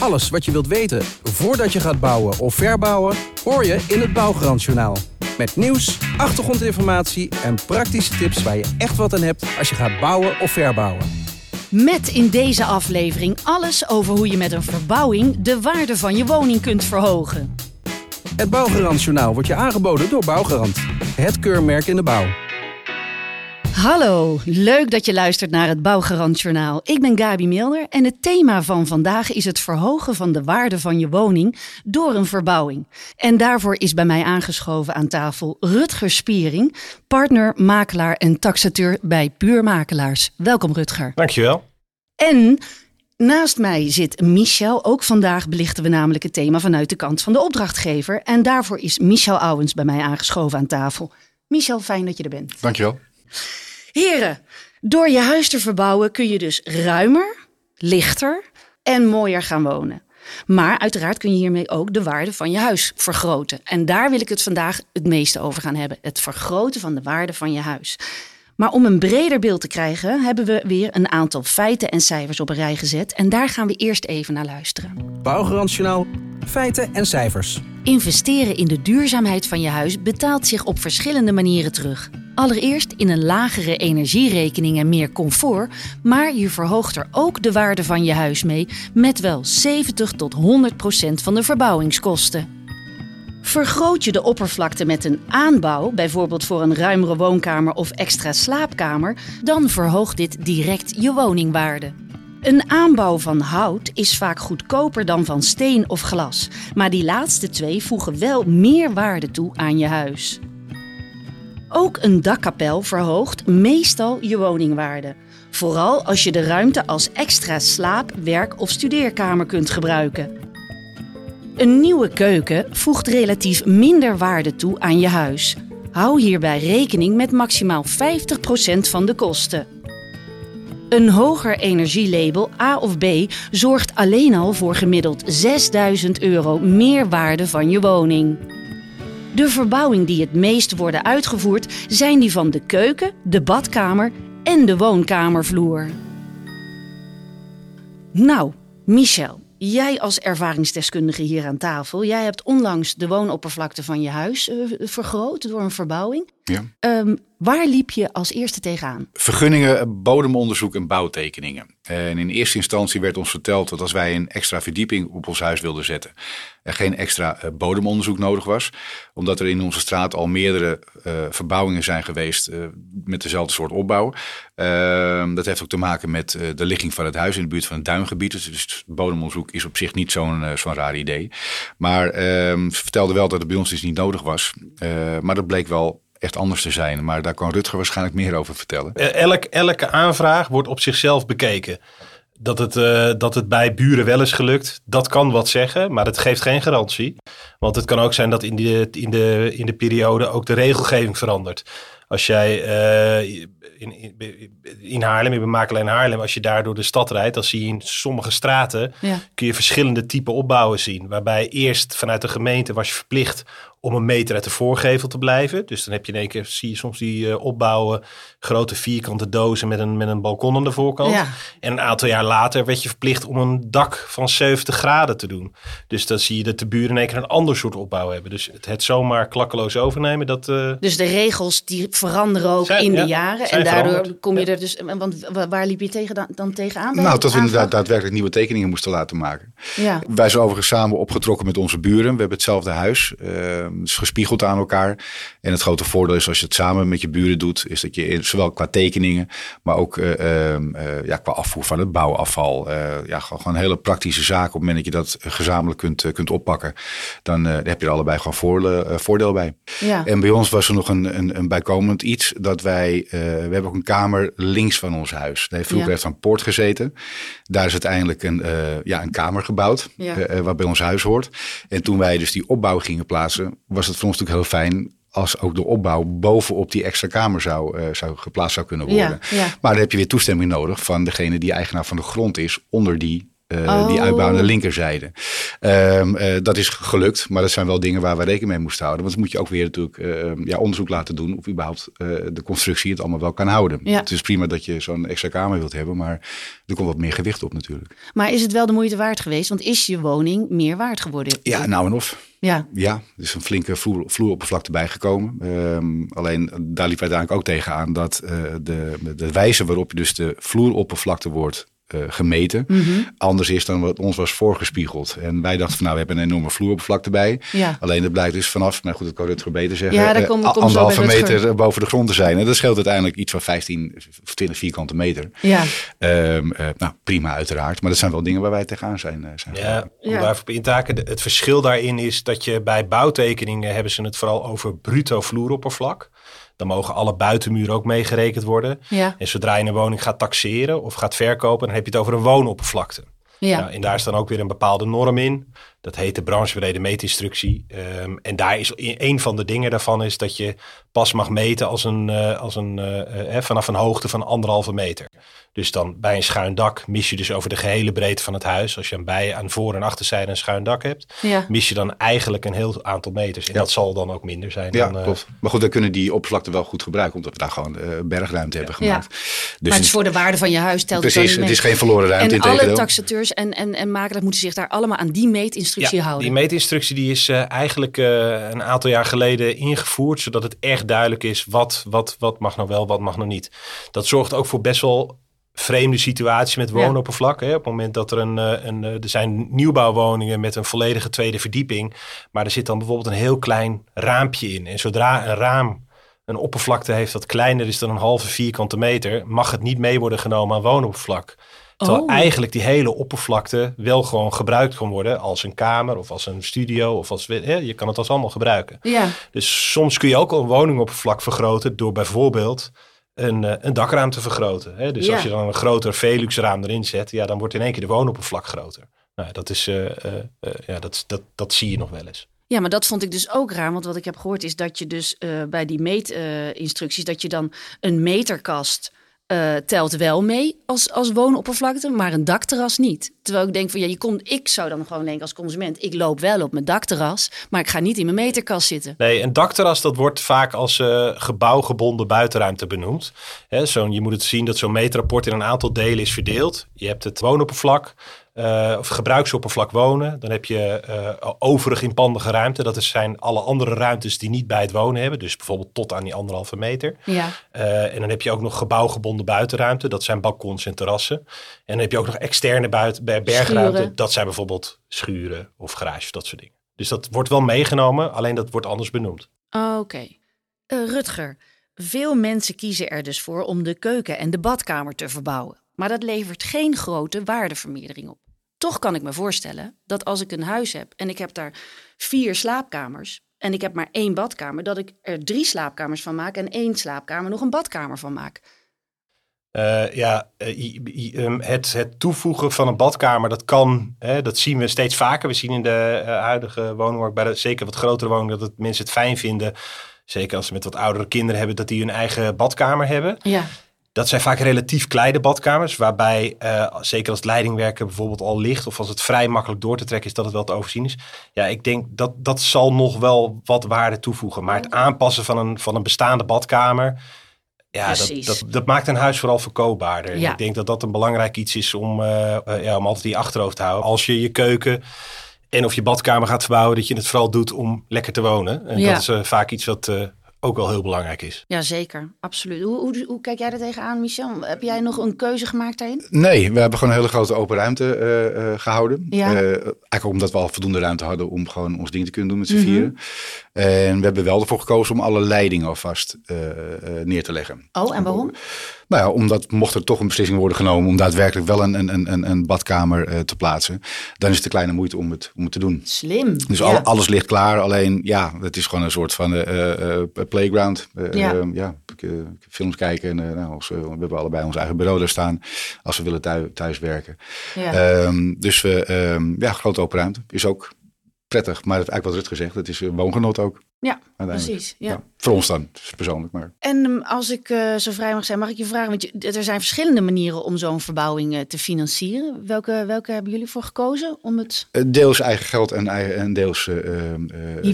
Alles wat je wilt weten voordat je gaat bouwen of verbouwen, hoor je in het Bouwgarantjournaal. Met nieuws, achtergrondinformatie en praktische tips waar je echt wat aan hebt als je gaat bouwen of verbouwen. Met in deze aflevering alles over hoe je met een verbouwing de waarde van je woning kunt verhogen. Het Bouwgarantjournaal wordt je aangeboden door Bouwgarant. Het keurmerk in de bouw. Hallo, leuk dat je luistert naar het Bouwgarantjournaal. Ik ben Gabi Milder en het thema van vandaag is het verhogen van de waarde van je woning door een verbouwing. En daarvoor is bij mij aangeschoven aan tafel Rutger Spiering, partner, makelaar en taxateur bij Puurmakelaars. Welkom Rutger. Dankjewel. En naast mij zit Michel. Ook vandaag belichten we namelijk het thema vanuit de kant van de opdrachtgever. En daarvoor is Michel Ouwens bij mij aangeschoven aan tafel. Michel, fijn dat je er bent. Dankjewel. Heren, door je huis te verbouwen kun je dus ruimer, lichter en mooier gaan wonen. Maar uiteraard kun je hiermee ook de waarde van je huis vergroten. En daar wil ik het vandaag het meeste over gaan hebben. Het vergroten van de waarde van je huis. Maar om een breder beeld te krijgen, hebben we weer een aantal feiten en cijfers op een rij gezet. En daar gaan we eerst even naar luisteren. Bouwgarantjournaal, feiten en cijfers. Investeren in de duurzaamheid van je huis betaalt zich op verschillende manieren terug. Allereerst in een lagere energierekening en meer comfort, maar je verhoogt er ook de waarde van je huis mee met wel 70 tot 100 procent van de verbouwingskosten. Vergroot je de oppervlakte met een aanbouw, bijvoorbeeld voor een ruimere woonkamer of extra slaapkamer, dan verhoogt dit direct je woningwaarde. Een aanbouw van hout is vaak goedkoper dan van steen of glas, maar die laatste twee voegen wel meer waarde toe aan je huis. Ook een dakkapel verhoogt meestal je woningwaarde. Vooral als je de ruimte als extra slaap-, werk- of studeerkamer kunt gebruiken. Een nieuwe keuken voegt relatief minder waarde toe aan je huis. Hou hierbij rekening met maximaal 50% van de kosten. Een hoger energielabel A of B zorgt alleen al voor gemiddeld 6000 euro meer waarde van je woning. De verbouwing die het meest worden uitgevoerd zijn die van de keuken, de badkamer en de woonkamervloer. Nou, Michel, jij als ervaringsdeskundige hier aan tafel, jij hebt onlangs de woonoppervlakte van je huis uh, vergroot door een verbouwing. Ja. Um, waar liep je als eerste tegenaan? Vergunningen, bodemonderzoek en bouwtekeningen. En in eerste instantie werd ons verteld dat als wij een extra verdieping op ons huis wilden zetten, er geen extra bodemonderzoek nodig was. Omdat er in onze straat al meerdere uh, verbouwingen zijn geweest uh, met dezelfde soort opbouw. Uh, dat heeft ook te maken met de ligging van het huis in de buurt van een duingebied. Dus bodemonderzoek is op zich niet zo'n zo'n raar idee. Maar ehm, ze vertelde wel dat het bij ons dus niet nodig was. maar dat bleek wel echt anders te zijn. Maar daar kan Rutger waarschijnlijk meer over vertellen. Elk, elke aanvraag wordt op zichzelf bekeken. Dat het, uh, dat het bij buren wel is gelukt, dat kan wat zeggen, maar dat geeft geen garantie. Want het kan ook zijn dat in, die, in, de, in de periode ook de regelgeving verandert. Als jij uh, in, in, in Haarlem, ik ben makelaar in Haarlem, als je daar door de stad rijdt, dan zie je in sommige straten, ja. kun je verschillende type opbouwen zien. Waarbij eerst vanuit de gemeente was je verplicht om een meter uit de voorgevel te blijven. Dus dan heb je in één keer, zie je soms die uh, opbouwen, grote vierkante dozen met een, met een balkon aan de voorkant. Ja. En een aantal jaar later werd je verplicht om een dak van 70 graden te doen. Dus dan zie je dat de buren in één keer een ander soort opbouw hebben. Dus het, het zomaar klakkeloos overnemen, dat... Uh... Dus de regels die veranderen ook Zijn, in de ja, jaren. En daardoor veranderd. kom je Ja. er dus... Want waar liep je tegen dan, dan tegenaan? Nou, dat we inderdaad daadwerkelijk nieuwe tekeningen moesten laten maken. Ja. Wij zijn overigens samen opgetrokken met onze buren. We hebben hetzelfde huis. Uh, het is gespiegeld aan elkaar. En het grote voordeel is als je het samen met je buren doet, is dat je in- zowel qua tekeningen, maar ook uh, uh, ja, qua afvoer van het bouwafval. Uh, ja, gewoon, hele praktische zaken. Op het moment dat je dat gezamenlijk kunt, kunt oppakken, dan heb je er allebei gewoon voordeel, uh, voordeel bij. Ja. En bij ons was er nog een, een, een bijkomend iets dat wij, we hebben ook een kamer links van ons huis. Daar heeft vroeger Ja. heeft een poort gezeten. Daar is uiteindelijk een, ja, een kamer gebouwd, Ja. wat bij ons huis hoort. En toen wij dus die opbouw gingen plaatsen, was het voor ons natuurlijk heel fijn als ook de opbouw bovenop die extra kamer zou, uh, zou geplaatst zou kunnen worden. Ja, ja. Maar dan heb je weer toestemming nodig van degene die eigenaar van de grond is onder die Uh, Die uitbouw aan de linkerzijde. Um, uh, dat is gelukt, maar dat zijn wel dingen waar we rekening mee moesten houden. Want dan moet je ook weer natuurlijk uh, ja, onderzoek laten doen of überhaupt de constructie het allemaal wel kan houden. Ja. Het is prima dat je zo'n extra kamer wilt hebben, maar er komt wat meer gewicht op natuurlijk. Maar is het wel de moeite waard geweest? Want is je woning meer waard geworden? Ja, nou en of. Ja. ja, er is een flinke vloer, vloeroppervlakte bijgekomen. Um, alleen daar liep uiteindelijk ook tegenaan dat de, de wijze waarop je dus de vloeroppervlakte wordt uh, gemeten. Mhm. Anders is dan wat ons was voorgespiegeld. En wij dachten van nou, we hebben een enorme vloeroppervlakte bij. Ja. Alleen het blijkt dus vanaf, maar goed, dat kan Rutger beter zeggen, ja, kom, uh, anderhalve meter boven de grond te zijn. En dat scheelt uiteindelijk iets van 15 of 20 vierkante meter. Ja. Um, uh, nou, prima uiteraard. Maar dat zijn wel dingen waar wij tegenaan zijn. zijn ja, om ja. daarvoor in taken. Het verschil daarin is dat je bij bouwtekeningen hebben ze het vooral over bruto vloeroppervlak. Dan mogen alle buitenmuren ook meegerekend worden. Ja. En zodra je een woning gaat taxeren of gaat verkopen, dan heb je het over een woonoppervlakte. Ja. Nou, en daar is dan ook weer een bepaalde norm in. Dat heet de branchebrede meetinstructie. Um, en daar is een van de dingen daarvan is dat je pas mag meten als een, uh, als een, uh, uh, vanaf een hoogte van anderhalve meter. Dus dan bij een schuin dak mis je dus over de gehele breedte van het huis. Als je een bij aan voor- en achterzijde een schuin dak hebt, ja. mis je dan eigenlijk een heel aantal meters. En dat zal dan ook minder zijn. Ja, dan, klopt. Maar goed, dan kunnen die oppervlakte wel goed gebruiken, omdat we daar gewoon bergruimte hebben gemaakt. Ja. Dus maar het is voor de waarde van je huis telt Precies, het, het is geen verloren ruimte. En alle taxateurs en, en, en makelaars moeten zich daar allemaal aan die meetinstructie ja, houden. Die meetinstructie die is uh, eigenlijk uh, een aantal jaar geleden ingevoerd, zodat het echt duidelijk is wat, wat, wat mag nou wel, wat mag nou niet. Dat zorgt ook voor best wel vreemde situatie met woonoppervlak. Hè? Op het moment dat er een, eh, een, er zijn nieuwbouwwoningen met een volledige tweede verdieping, maar er zit dan bijvoorbeeld een heel klein raampje in. En zodra een raam een oppervlakte heeft dat kleiner is dan een halve vierkante meter, mag het niet mee worden genomen aan woonoppervlak. Terwijl oh. eigenlijk die hele oppervlakte wel gewoon gebruikt kan worden als een kamer of als een studio of als hè, je kan het als allemaal gebruiken. Ja. Dus soms kun je ook al een woningoppervlak vergroten door bijvoorbeeld een, eh, een dakraam te vergroten. Hè? Dus als je dan een groter Velux raam erin zet, ja, dan wordt in één keer de woonoppervlak groter. Nou, dat, is, uh, uh, ja, dat, dat, dat zie je nog wel eens. Ja, maar dat vond ik dus ook raar. Want wat ik heb gehoord is dat je dus bij die meetinstructies... dat je dan een meterkast uh, telt wel mee als, als woonoppervlakte, maar een dakterras niet. Terwijl ik denk van ja, je komt, ik zou dan gewoon denken als consument, ik loop wel op mijn dakterras, maar ik ga niet in mijn meterkast zitten. Nee, een dakterras dat wordt vaak als uh, gebouwgebonden buitenruimte benoemd. He, zo je moet het zien dat zo'n meetrapport in een aantal delen is verdeeld. Je hebt het woonoppervlak, uh, of gebruiksoppervlak wonen. Dan heb je uh, overig inpandige ruimte. Dat zijn alle andere ruimtes die niet bij het wonen hebben. Dus bijvoorbeeld tot aan die anderhalve meter. Ja. Uh, en dan heb je ook nog gebouwgebonden buitenruimte. Dat zijn balkons en terrassen. En dan heb je ook nog externe buiten, bergruimte. Schuren. Dat zijn bijvoorbeeld schuren of garages, dat soort dingen. Dus dat wordt wel meegenomen, alleen dat wordt anders benoemd. Oké. Okay. Rutger, veel mensen kiezen er dus voor om de keuken en de badkamer te verbouwen. Maar dat levert geen grote waardevermeerdering op. Toch kan ik me voorstellen dat als ik een huis heb en ik heb daar vier slaapkamers en ik heb maar één badkamer, dat ik er drie slaapkamers van maak en één slaapkamer nog een badkamer van maak. Uh, ja, uh, het, het toevoegen van een badkamer, dat kan, hè, dat zien we steeds vaker. We zien in de uh, huidige woningmarkt, bij de, zeker wat grotere woningen, dat het mensen het fijn vinden. Zeker als ze met wat oudere kinderen hebben, dat die hun eigen badkamer hebben. Ja. Dat zijn vaak relatief kleine badkamers, waarbij uh, zeker als het leidingwerken bijvoorbeeld al ligt of als het vrij makkelijk door te trekken is, dat het wel te overzien is. Ja, ik denk dat dat zal nog wel wat waarde toevoegen. Maar het aanpassen van een, van een bestaande badkamer, ja, dat, dat, dat, maakt een huis vooral verkoopbaarder. Ja. Ik denk dat dat een belangrijk iets is om, uh, uh, ja, om altijd die achterhoofd te houden. Als je je keuken en of je badkamer gaat verbouwen, dat je het vooral doet om lekker te wonen. En ja. dat is vaak iets wat ook wel heel belangrijk is. Jazeker, absoluut. Hoe, hoe, hoe, kijk jij er tegenaan, Michel? Heb jij nog een keuze gemaakt daarin? Nee, we hebben gewoon een hele grote open ruimte uh, uh, gehouden. Ja. Uh, eigenlijk omdat we al voldoende ruimte hadden om gewoon ons ding te kunnen doen met z'n mm -hmm. vieren. En we hebben wel ervoor gekozen om alle leidingen alvast neer te leggen. Oh, en waarom? Nou ja, omdat mocht er toch een beslissing worden genomen om daadwerkelijk wel een, een, een, een badkamer uh, te plaatsen, dan is het te kleine moeite om het, om het te doen. Slim. Dus ja. al, alles ligt klaar, alleen ja, het is gewoon een soort van uh, uh, playground. ja. ja films kijken en nou, als, we hebben allebei ons eigen bureau daar staan als we willen thuis, thuis werken. Ja. Um, dus we, um, ja, grote open ruimte is ook prettig. Maar het, eigenlijk wat Rutger zegt, het is een woongenot ook. Ja, precies. Ja. Voor ons dan, dus persoonlijk. Maar En ehm, als ik eh, zo vrij mag zijn, mag ik je vragen, want je, er zijn verschillende manieren om zo'n verbouwing eh, te financieren. Welke, welke hebben jullie voor gekozen om het... eh, deels eigen geld en, en deels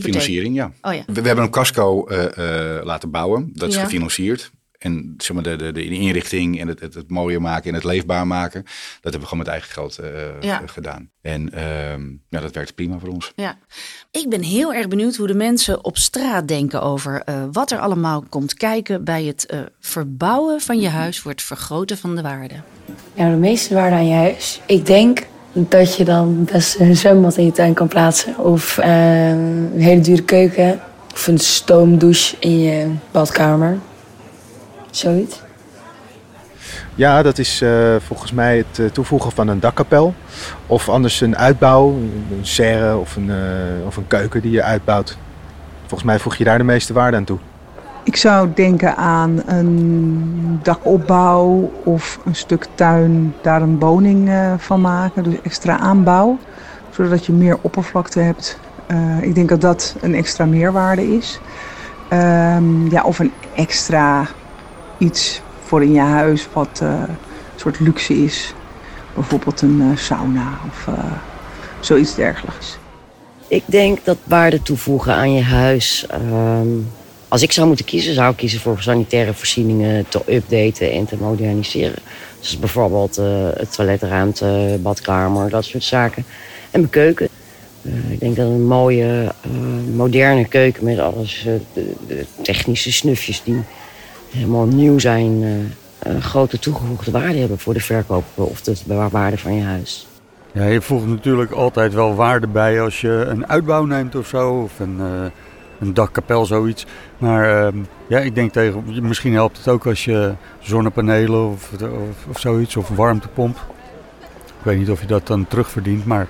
financiering, ja. Oh ja, We, we hebben een casco laten bouwen. Dat is Ja. gefinancierd. En zeg maar, de, de, de inrichting en het, het, het mooier maken en het leefbaar maken. Dat hebben we gewoon met eigen geld eh, Ja. gedaan. En ehm, ja, dat werkt prima voor ons. ja. Ik ben heel erg benieuwd hoe de mensen op straat denken over eh, wat er allemaal komt kijken bij het eh, verbouwen van je huis voor het vergroten van de waarde. Ja, de meeste waarde aan je huis. Ik denk dat je dan best een zwembad in je tuin kan plaatsen. Of eh, een hele dure keuken. Of een stoomdouche in je badkamer. Zoiets. Ja, dat is eh, volgens mij het eh, toevoegen van een dakkapel. Of anders een uitbouw, een serre of een, eh, of een keuken die je uitbouwt. Volgens mij voeg je daar de meeste waarde aan toe. Ik zou denken aan een dakopbouw of een stuk tuin, daar een woning eh, van maken. Dus extra aanbouw, zodat je meer oppervlakte hebt. Eh, ik denk dat dat een extra meerwaarde is. Ehm, ja, of een extra iets voor in je huis wat eh, een soort luxe is. Bijvoorbeeld een eh, sauna of eh, zoiets dergelijks. Ik denk dat waarde toevoegen aan je huis. ehm, als ik zou moeten kiezen, zou ik kiezen voor sanitaire voorzieningen te updaten en te moderniseren. Dus bijvoorbeeld het toiletruimte, badkamer, dat soort zaken. En mijn keuken. Ik denk dat een mooie, moderne keuken met alles, de technische snufjes die helemaal nieuw zijn, eh, een grote toegevoegde waarde hebben voor de verkoop of de waarde van je huis. Ja, je voegt natuurlijk altijd wel waarde bij als je een uitbouw neemt of zo. Of een, eh, een dakkapel, zoiets. Maar ehm, ja, ik denk tegen, misschien helpt het ook als je zonnepanelen of, of, of zoiets. Of warmtepomp. Ik weet niet of je dat dan terugverdient, maar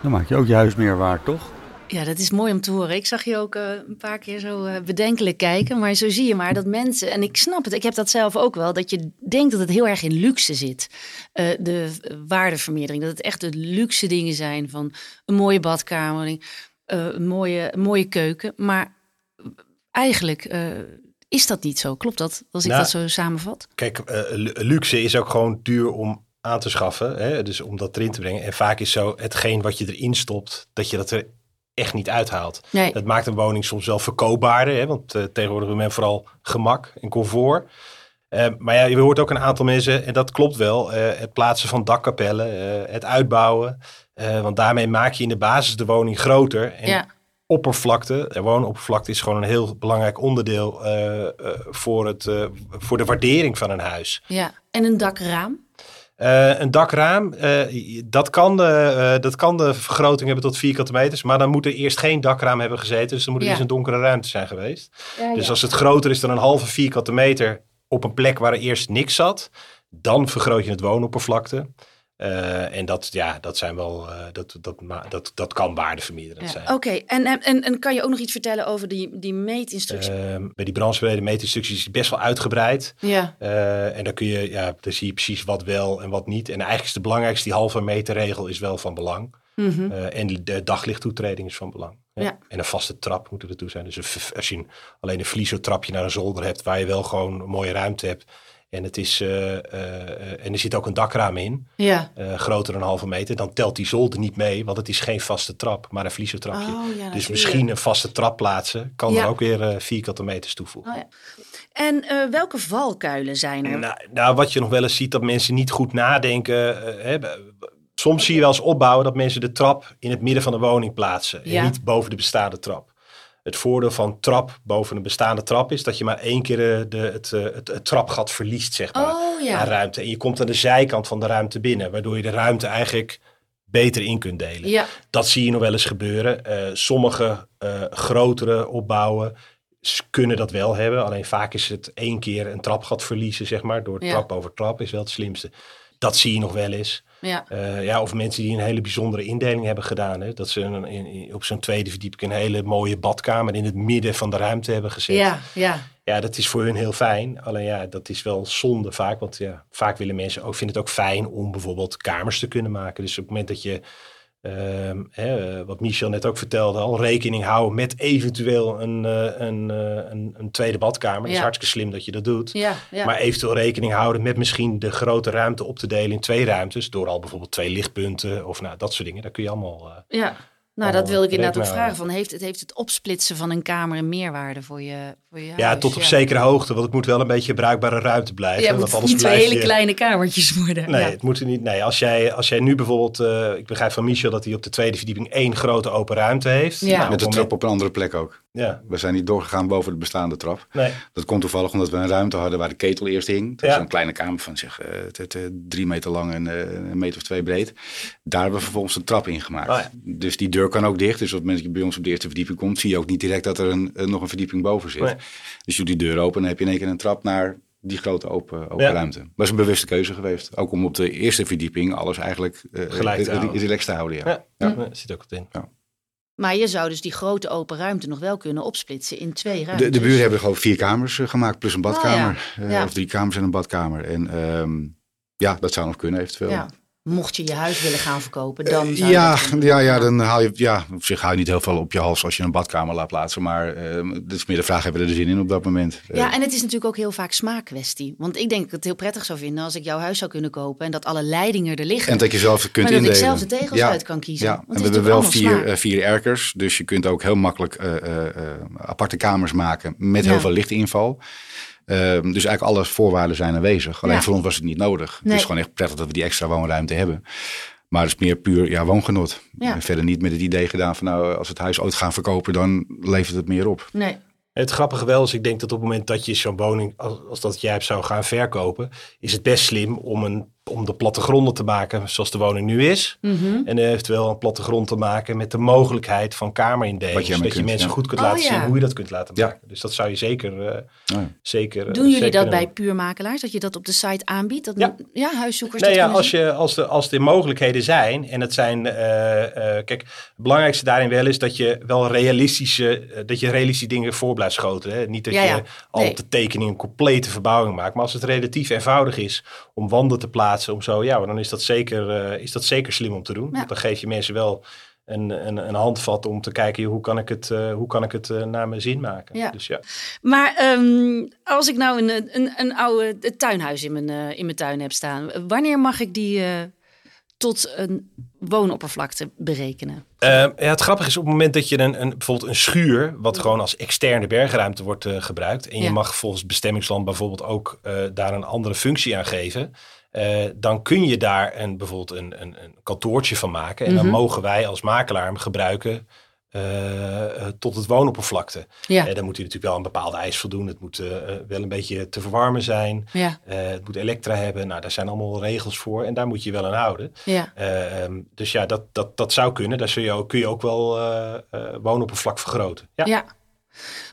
dan maak je ook je huis meer waard, toch? Ja, dat is mooi om te horen. Ik zag je ook eh, een paar keer zo eh, bedenkelijk kijken. Maar zo zie je maar dat mensen, en ik snap het, ik heb dat zelf ook wel, dat je denkt dat het heel erg in luxe zit. Eh, de waardevermeerdering. Dat het echt de luxe dingen zijn van een mooie badkamer, een, mooie, een mooie keuken. Maar eigenlijk is dat niet zo. Klopt dat, als ik Nou, dat zo samenvat? Kijk, lu- luxe is ook gewoon duur om aan te schaffen. Hè? Dus om dat erin te brengen. En vaak is zo hetgeen wat je erin stopt, dat je dat er echt niet uithaalt. Nee. Dat maakt een woning soms wel verkoopbaarder. Hè? Want eh, tegenwoordig wil men vooral gemak en comfort. Eh, maar ja, je hoort ook een aantal mensen, en dat klopt wel, eh, het plaatsen van dakkapellen, het uitbouwen. Want daarmee maak je in de basis de woning groter. En ja. oppervlakte, de woonoppervlakte is gewoon een heel belangrijk onderdeel voor, het, voor de waardering van een huis. ja. En een dakraam? Eh, een dakraam, eh, dat, kan de, eh, dat kan de vergroting hebben tot vierkante meters. Maar dan moet er eerst geen dakraam hebben gezeten. Dus dan moet er Ja. eerst een donkere ruimte zijn geweest. Dus als het groter is dan een halve vierkante meter op een plek waar er eerst niks zat. Dan vergroot je het woonoppervlakte. Eh, en dat, ja, dat zijn wel, eh, dat, dat, dat, dat kan waardevermeerderend Ja. zijn. Oké, en, en, en, en kan je ook nog iets vertellen over die, die meetinstructie? Ehm, bij die brandweerbrede meetinstructies is best wel uitgebreid. ja. Eh, en dan kun je, ja, dan zie je precies wat wel en wat niet. En eigenlijk is de belangrijkste, die halve meter regel is wel van belang. Mhm. Eh, en de daglichttoetreding is van belang. hè. Ja. En een vaste trap moet er toe zijn. Dus een als je een- alleen een vliezotrapje naar een zolder hebt, waar je wel gewoon een mooie ruimte hebt. En, het is, eh, eh, en er zit ook een dakraam in, Ja. eh, groter dan een halve meter. Dan telt die zolder niet mee, want het is geen vaste trap, maar een vliezotrapje. Oh, ja, dus misschien een vaste trap plaatsen, kan Ja. er ook weer vierkante meters toevoegen. Oh, ja. En welke valkuilen zijn er? Nou, nou, wat je nog wel eens ziet, dat mensen niet goed nadenken. hè, soms zie je wel eens opbouwen dat mensen de trap in het midden van de woning plaatsen. Ja. En niet boven de bestaande trap. Het voordeel van trap boven een bestaande trap is dat je maar één keer eh, de, het, eh, het, het trapgat verliest, zeg maar. Oh aan ruimte. En je komt aan de zijkant van de ruimte binnen, waardoor je de ruimte eigenlijk beter in kunt delen. Ja. Dat zie je nog wel eens gebeuren. Eh, sommige grotere opbouwen kunnen dat wel hebben. Alleen vaak is het één keer een trapgat verliezen, zeg maar. Door Ja. trap over trap is wel het slimste. Dat zie je nog wel eens. Ja. Eh, ja, of mensen die een hele bijzondere indeling hebben gedaan. Hè? Dat ze een, in, in- op zo'n tweede verdieping een hele mooie badkamer in het midden van de ruimte hebben gezet. Ja, ja. Ja, dat is voor hun heel fijn. Alleen ja, dat is wel zonde vaak. Want ja, vaak willen mensen ook, vinden het ook fijn om bijvoorbeeld kamers te kunnen maken. Dus op het moment dat je ehm, hè, wat Michel net ook vertelde, al rekening houden met eventueel een, eh, een, eh, een, een tweede badkamer. Dat is hartstikke slim dat je dat doet. Ja, ja. Maar eventueel rekening houden met misschien de grote ruimte op te delen in twee ruimtes. Door al bijvoorbeeld twee lichtpunten of nou, dat soort dingen. Daar kun je allemaal... eh, ja. Nou, dat wil ik inderdaad ook rekening vragen. Van, heeft, het, heeft het opsplitsen van een kamer een meerwaarde voor je, voor je ja, huis? tot op zekere hoogte. Want het moet wel een beetje bruikbare ruimte blijven. Ja, want moet anders niet twee hele je- kleine kamertjes worden. Nee, Ja. het moet er niet. Nee, als jij, als jij nu bijvoorbeeld, eh, ik begrijp van Michel dat hij op de tweede verdieping één grote open ruimte heeft. Ja. Nou, Met de het trap op een andere plek ook. Ja, We zijn niet doorgegaan boven de bestaande trap. nee. Dat komt toevallig omdat we een ruimte hadden waar de ketel eerst hing. Dat Ja. is een kleine kamer van zeg, eh, het- het, eh, drie meter lang en eh, een meter of twee breed. Daar hebben we vervolgens een trap in gemaakt. Oh ja. Dus die deur kan ook dicht. Dus op het moment dat je bij ons op de eerste verdieping komt, zie je ook niet direct dat er een, eh, nog een verdieping boven zit. Nee. Dus je doet die deur open en dan heb je in één keer een trap naar die grote open, open Ja. ruimte. Dat is een bewuste keuze geweest. Ook om op de eerste verdieping alles eigenlijk eh, Gelijk te eh, houden. relaxed te houden. Ja. Ja, ja. zit ook wat in. Maar je zou dus die grote open ruimte nog wel kunnen opsplitsen in twee ruimtes. De, de buren hebben gewoon vier kamers eh, gemaakt, plus een badkamer. Oh, ja. Eh. Of drie kamers en een badkamer. En ehm, ja, dat zou nog kunnen eventueel. Ja. Mocht je je huis willen gaan verkopen, dan zou Eh, Ja, dat ja, ja, dan haal je, ja, op zich haal je niet heel veel op je hals als je een badkamer laat plaatsen. Maar eh het is meer de vraag, hebben we er zin in op dat moment? Eh, Ja, en het is natuurlijk ook heel vaak smaakkwestie. Want ik denk dat ik het heel prettig zou vinden als ik jouw huis zou kunnen kopen en dat alle leidingen er liggen. en dat je zelf kunt maar dat indelen. ik zelf de tegels Ja, uit kan kiezen. Ja, Want en we hebben wel vier, eh, vier erkers. Dus je kunt ook heel makkelijk aparte kamers maken met Ja. heel veel lichtinval. Ehm, dus eigenlijk alle voorwaarden zijn aanwezig. Alleen Ja. voor ons was het niet nodig. Het is gewoon echt prettig dat we die extra woonruimte hebben. Maar het is meer puur ja, woongenot. Ja. En verder niet met het idee gedaan van nou, als we het huis ooit gaan verkopen, dan levert het meer op. Nee. Het grappige wel is, ik denk dat op het moment dat je zo'n woning, als, als dat jij hebt zou gaan verkopen, is het best slim om, een, om de plattegronden te maken zoals de woning nu is. Mhm. En eventueel een plattegrond te maken met de mogelijkheid van kamerindeling. Zodat ermee je kunt, mensen ja. goed kunt Oh, laten ja. zien hoe je dat kunt laten Ja. maken. Dus dat zou je zeker, eh, ja. zeker eh, Doen jullie zeker dat bij puurmakelaars? Dat je dat op de site aanbiedt? Dat Ja. ja huiszoekers Nee, dat ja, als, je, als, de, als er mogelijkheden zijn, en het zijn, eh, eh, kijk, het belangrijkste daarin wel is dat je wel realistische, dat je realistische dingen voor blijft schoten. Hè? Niet dat Ja, ja. je al Nee. op de tekening een complete verbouwing maakt, maar als het relatief eenvoudig is om wanden te plaatsen, om zo, ja, dan is dat zeker, eh, is dat zeker slim om te doen. Ja. Dan geef je mensen wel een, een, een handvat om te kijken, hoe kan ik het, eh, hoe kan ik het eh, naar mijn zin maken. Ja. Dus ja. Maar ehm, als ik nou een, een, een oude tuinhuis in mijn, in mijn tuin heb staan, wanneer mag ik die tot een woonoppervlakte berekenen? Eh, ja, het grappige is op het moment dat je een, een, bijvoorbeeld een schuur, wat gewoon als externe bergruimte wordt gebruikt, en je Ja. mag volgens bestemmingsland bijvoorbeeld ook daar een andere functie aan geven, eh, dan kun je daar een, bijvoorbeeld een, een, een kantoortje van maken. En Mhm. dan mogen wij als makelaar hem gebruiken eh, eh, tot het woonoppervlakte. Ja, dan moet hij natuurlijk wel een bepaalde eis voldoen. Het moet wel een beetje te verwarmen zijn. ja, het moet elektra hebben. Nou, daar zijn allemaal regels voor. En daar moet je wel aan houden. ja. Eh, ehm, dus ja, dat, dat, dat zou kunnen. Daar zul je ook, kun je ook wel woonoppervlak vergroten. Ja.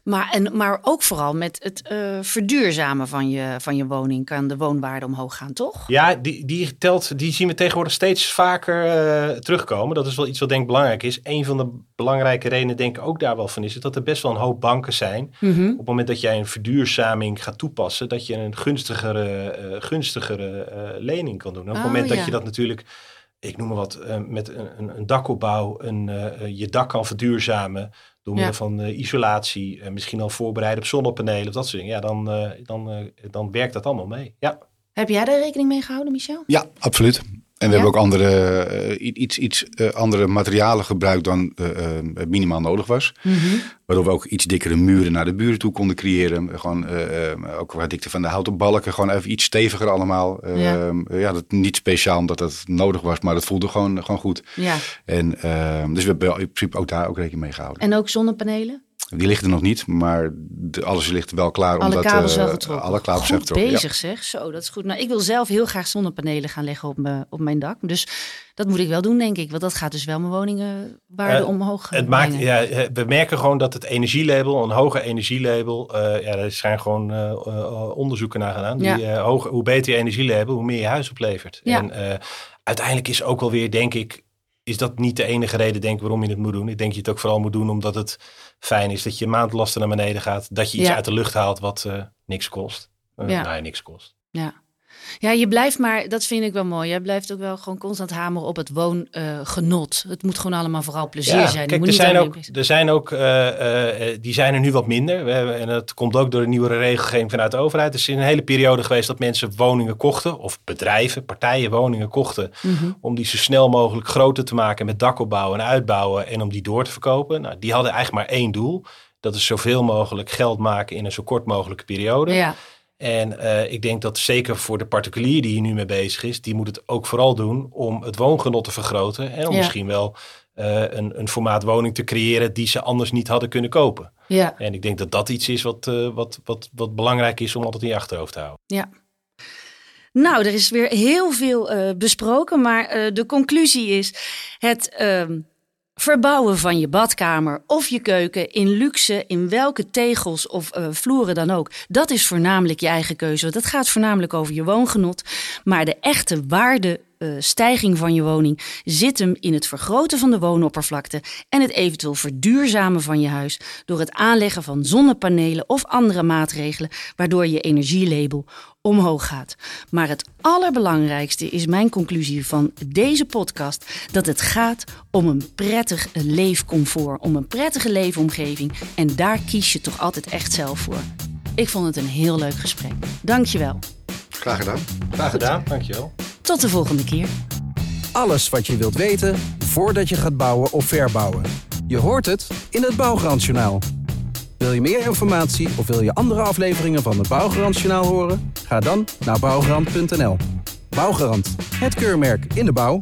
Maar, en, maar ook vooral met het eh, verduurzamen van je, van je woning kan de woonwaarde omhoog gaan, toch? Ja, die, die, telt, die zien we tegenwoordig steeds vaker eh, terugkomen. Dat is wel iets wat denk ik belangrijk is. Een van de belangrijke redenen denk ik ook daar wel van is... is dat er best wel een hoop banken zijn. Mhm. Op het moment dat jij een verduurzaming gaat toepassen... dat je een gunstigere, eh, gunstigere lening kan doen. En op het Oh, moment dat je dat natuurlijk... Ik noem maar wat, met een, een, dakopbouw, een, je dak kan verduurzamen door middel Ja. van eh, isolatie, en misschien al voorbereiden op zonnepanelen of dat soort dingen. Ja, dan, eh, dan, eh, dan werkt dat allemaal mee. Ja. Heb jij daar rekening mee gehouden, Michel? Ja, absoluut. En we Ja? hebben ook andere, eh, iets, iets eh, andere materialen gebruikt dan eh, minimaal nodig was. Waardoor we ook iets dikkere muren naar de buren toe konden creëren. Gewoon ook wat dikte van de houten balken. Gewoon even iets steviger allemaal. Ja. ja. dat niet speciaal omdat het nodig was, maar dat voelde gewoon, gewoon goed. Ja. En, eh, dus we hebben in principe ook daar ook rekening mee gehouden. En ook zonnepanelen? Die ligt er nog niet, maar de, alles ligt wel klaar. Alle omdat, kabels eh, wel getrokken. Alle kabels Goed zijn getrokken. ja. bezig zeg. Zo, dat is goed. Nou, ik wil zelf heel graag zonnepanelen gaan leggen op, mijn op mijn dak. Dus dat moet ik wel doen, denk ik. Want dat gaat dus wel mijn woningenwaarde Eh, omhoog Het maakt, ja, eh, we merken gewoon dat het energielabel, een hoger energielabel, eh ja, er zijn gewoon eh, eh, onderzoeken naar gedaan. Die, Ja. eh, hoger, hoe beter je energielabel, hoe meer je huis oplevert. Ja. En eh, uiteindelijk is ook wel weer, denk ik, is dat niet de enige reden denk ik, waarom je het moet doen. Ik denk dat je het ook vooral moet doen omdat het fijn is dat je maandlasten naar beneden gaat. Dat je iets Ja. uit de lucht haalt wat eh, niks kost. Ja. Nou ja, niks kost. Ja. Ja, je blijft maar, dat vind ik wel mooi. Jij blijft ook wel gewoon constant hameren op het woongenot. het moet gewoon allemaal vooral plezier zijn. Kijk, er zijn, ook, er zijn ook, uh, die zijn er nu wat minder. We hebben, en dat komt ook door de nieuwere regelgeving vanuit de overheid. Er is een hele periode geweest dat mensen woningen kochten, of bedrijven, partijen woningen kochten, mhm. om die zo snel mogelijk groter te maken met dakopbouwen en uitbouwen en om die door te verkopen. Nou, die hadden eigenlijk maar één doel. Dat is zoveel mogelijk geld maken in een zo kort mogelijke periode. Ja. En uh, ik denk dat zeker voor de particulier die hier nu mee bezig is, die moet het ook vooral doen om het woongenot te vergroten. En om misschien wel uh, een, een formaat woning te creëren die ze anders niet hadden kunnen kopen. Ja. En ik denk dat dat iets is wat, uh, wat, wat, wat belangrijk is om altijd in je achterhoofd te houden. Ja. Nou, er is weer heel veel besproken, maar de conclusie is: het ehm, Verbouwen van je badkamer of je keuken in luxe, in welke tegels of uh, vloeren dan ook. Dat is voornamelijk je eigen keuze. Het gaat voornamelijk over je woongenot. Maar de echte waarde uh, stijging van je woning zit hem in het vergroten van de woonoppervlakte en het eventueel verduurzamen van je huis door het aanleggen van zonnepanelen of andere maatregelen waardoor je energielabel omhoog gaat. Maar het allerbelangrijkste is mijn conclusie van deze podcast dat het gaat om een prettig leefcomfort, om een prettige leefomgeving en daar kies je toch altijd echt zelf voor. Ik vond het een heel leuk gesprek. Dankjewel. Graag gedaan. Graag gedaan, dankjewel. Tot de volgende keer. Alles wat je wilt weten voordat je gaat bouwen of verbouwen. Je hoort het in het Bouwgarantjournaal. Wil je meer informatie of wil je andere afleveringen van het Bouwgarantjournaal horen? Ga dan naar bouwgarant.nl. Bouwgarant, het keurmerk in de bouw.